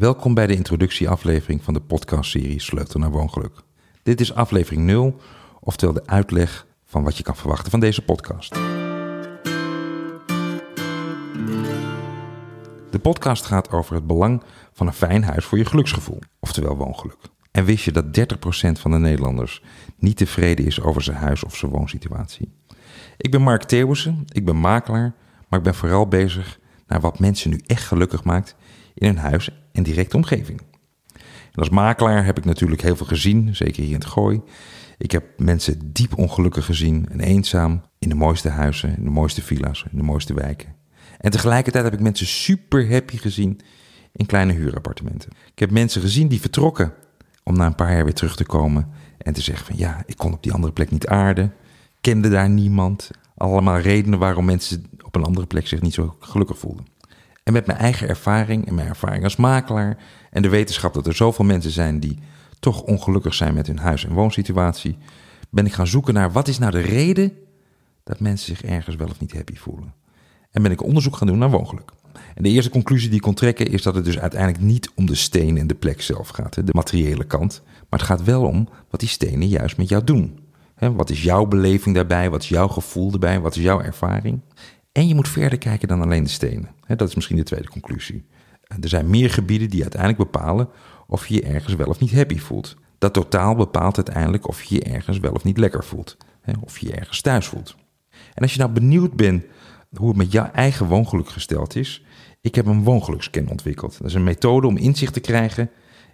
Welkom bij de introductieaflevering van de podcastserie Sleutel naar Woongeluk. Dit is aflevering 0, oftewel de uitleg van wat je kan verwachten van deze podcast. De podcast gaat over het belang van een fijn huis voor je geluksgevoel, oftewel woongeluk. En wist je dat 30% van de Nederlanders niet tevreden is over zijn huis of zijn woonsituatie? Ik ben Mark Theeuwissen, ik ben makelaar, maar ik ben vooral bezig naar wat mensen nu echt gelukkig maakt in hun huis directe omgeving. Als makelaar heb ik natuurlijk heel veel gezien, zeker hier in het Gooi. Ik heb mensen diep ongelukkig gezien en eenzaam in de mooiste huizen, in de mooiste villa's, in de mooiste wijken. En tegelijkertijd heb ik mensen super happy gezien in kleine huurappartementen. Ik heb mensen gezien die vertrokken om na een paar jaar weer terug te komen en te zeggen van ja, ik kon op die andere plek niet aarden, kende daar niemand. Allemaal redenen waarom mensen op een andere plek zich niet zo gelukkig voelden. En met mijn eigen ervaring en mijn ervaring als makelaar en de wetenschap dat er zoveel mensen zijn die toch ongelukkig zijn met hun huis- en woonsituatie, ben ik gaan zoeken naar wat is nou de reden dat mensen zich ergens wel of niet happy voelen. En ben ik onderzoek gaan doen naar woongeluk. En de eerste conclusie die ik kon trekken is dat het dus uiteindelijk niet om de steen en de plek zelf gaat, de materiële kant. Maar het gaat wel om wat die stenen juist met jou doen. Wat is jouw beleving daarbij? Wat is jouw gevoel daarbij? Wat is jouw ervaring? En je moet verder kijken dan alleen de stenen. Dat is misschien de tweede conclusie. Er zijn meer gebieden die uiteindelijk bepalen of je je ergens wel of niet happy voelt. Dat totaal bepaalt uiteindelijk of je je ergens wel of niet lekker voelt. Of je je ergens thuis voelt. En als je nou benieuwd bent hoe het met jouw eigen woongeluk gesteld is, ik heb een woongelukscan ontwikkeld. Dat is een methode om inzicht te krijgen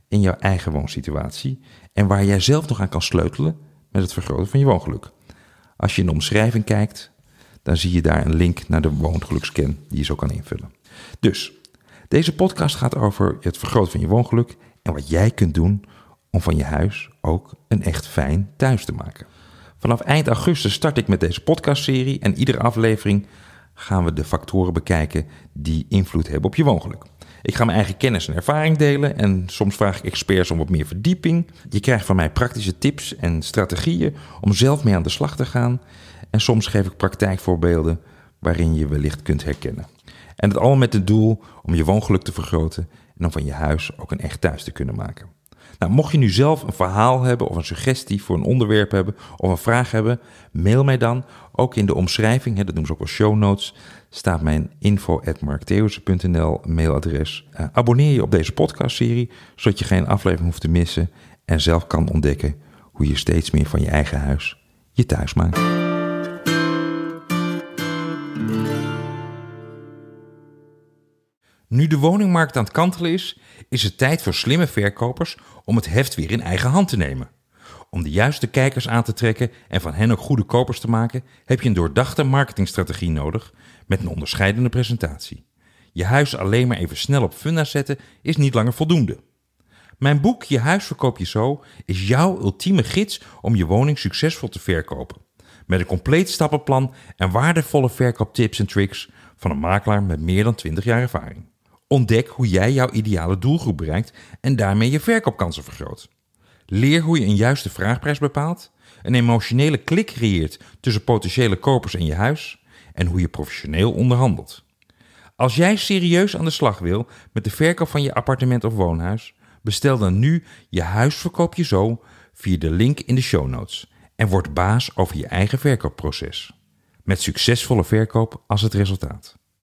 in jouw eigen woonsituatie en waar jij zelf nog aan kan sleutelen met het vergroten van je woongeluk. Als je in de omschrijving kijkt, dan zie je daar een link naar de woongelukscan die je zo kan invullen. Dus, deze podcast gaat over het vergroten van je woongeluk en wat jij kunt doen om van je huis ook een echt fijn thuis te maken. Vanaf eind augustus start ik met deze podcastserie en iedere aflevering gaan we de factoren bekijken die invloed hebben op je woongeluk. Ik ga mijn eigen kennis en ervaring delen en soms vraag ik experts om wat meer verdieping. Je krijgt van mij praktische tips en strategieën om zelf mee aan de slag te gaan. En soms geef ik praktijkvoorbeelden waarin je wellicht kunt herkennen. En het allemaal met het doel om je woongeluk te vergroten en om van je huis ook een echt thuis te kunnen maken. Nou, mocht je nu zelf een verhaal hebben of een suggestie voor een onderwerp hebben of een vraag hebben, mail mij dan. Ook in de omschrijving, hè, dat noemen ze ook wel show notes, staat mijn info.marktheeuwse.nl mailadres. Uh, abonneer je op deze podcastserie, zodat je geen aflevering hoeft te missen en zelf kan ontdekken hoe je steeds meer van je eigen huis je thuis maakt. Nu de woningmarkt aan het kantelen is, is het tijd voor slimme verkopers om het heft weer in eigen hand te nemen. Om de juiste kijkers aan te trekken en van hen ook goede kopers te maken, heb je een doordachte marketingstrategie nodig met een onderscheidende presentatie. Je huis alleen maar even snel op funda zetten is niet langer voldoende. Mijn boek Je huis verkoop je zo is jouw ultieme gids om je woning succesvol te verkopen. Met een compleet stappenplan en waardevolle verkooptips en tricks van een makelaar met meer dan 20 jaar ervaring. Ontdek hoe jij jouw ideale doelgroep bereikt en daarmee je verkoopkansen vergroot. Leer hoe je een juiste vraagprijs bepaalt, een emotionele klik creëert tussen potentiële kopers en je huis en hoe je professioneel onderhandelt. Als jij serieus aan de slag wil met de verkoop van je appartement of woonhuis, bestel dan nu je huisverkoop je zo via de link in de show notes en word baas over je eigen verkoopproces. Met succesvolle verkoop als het resultaat.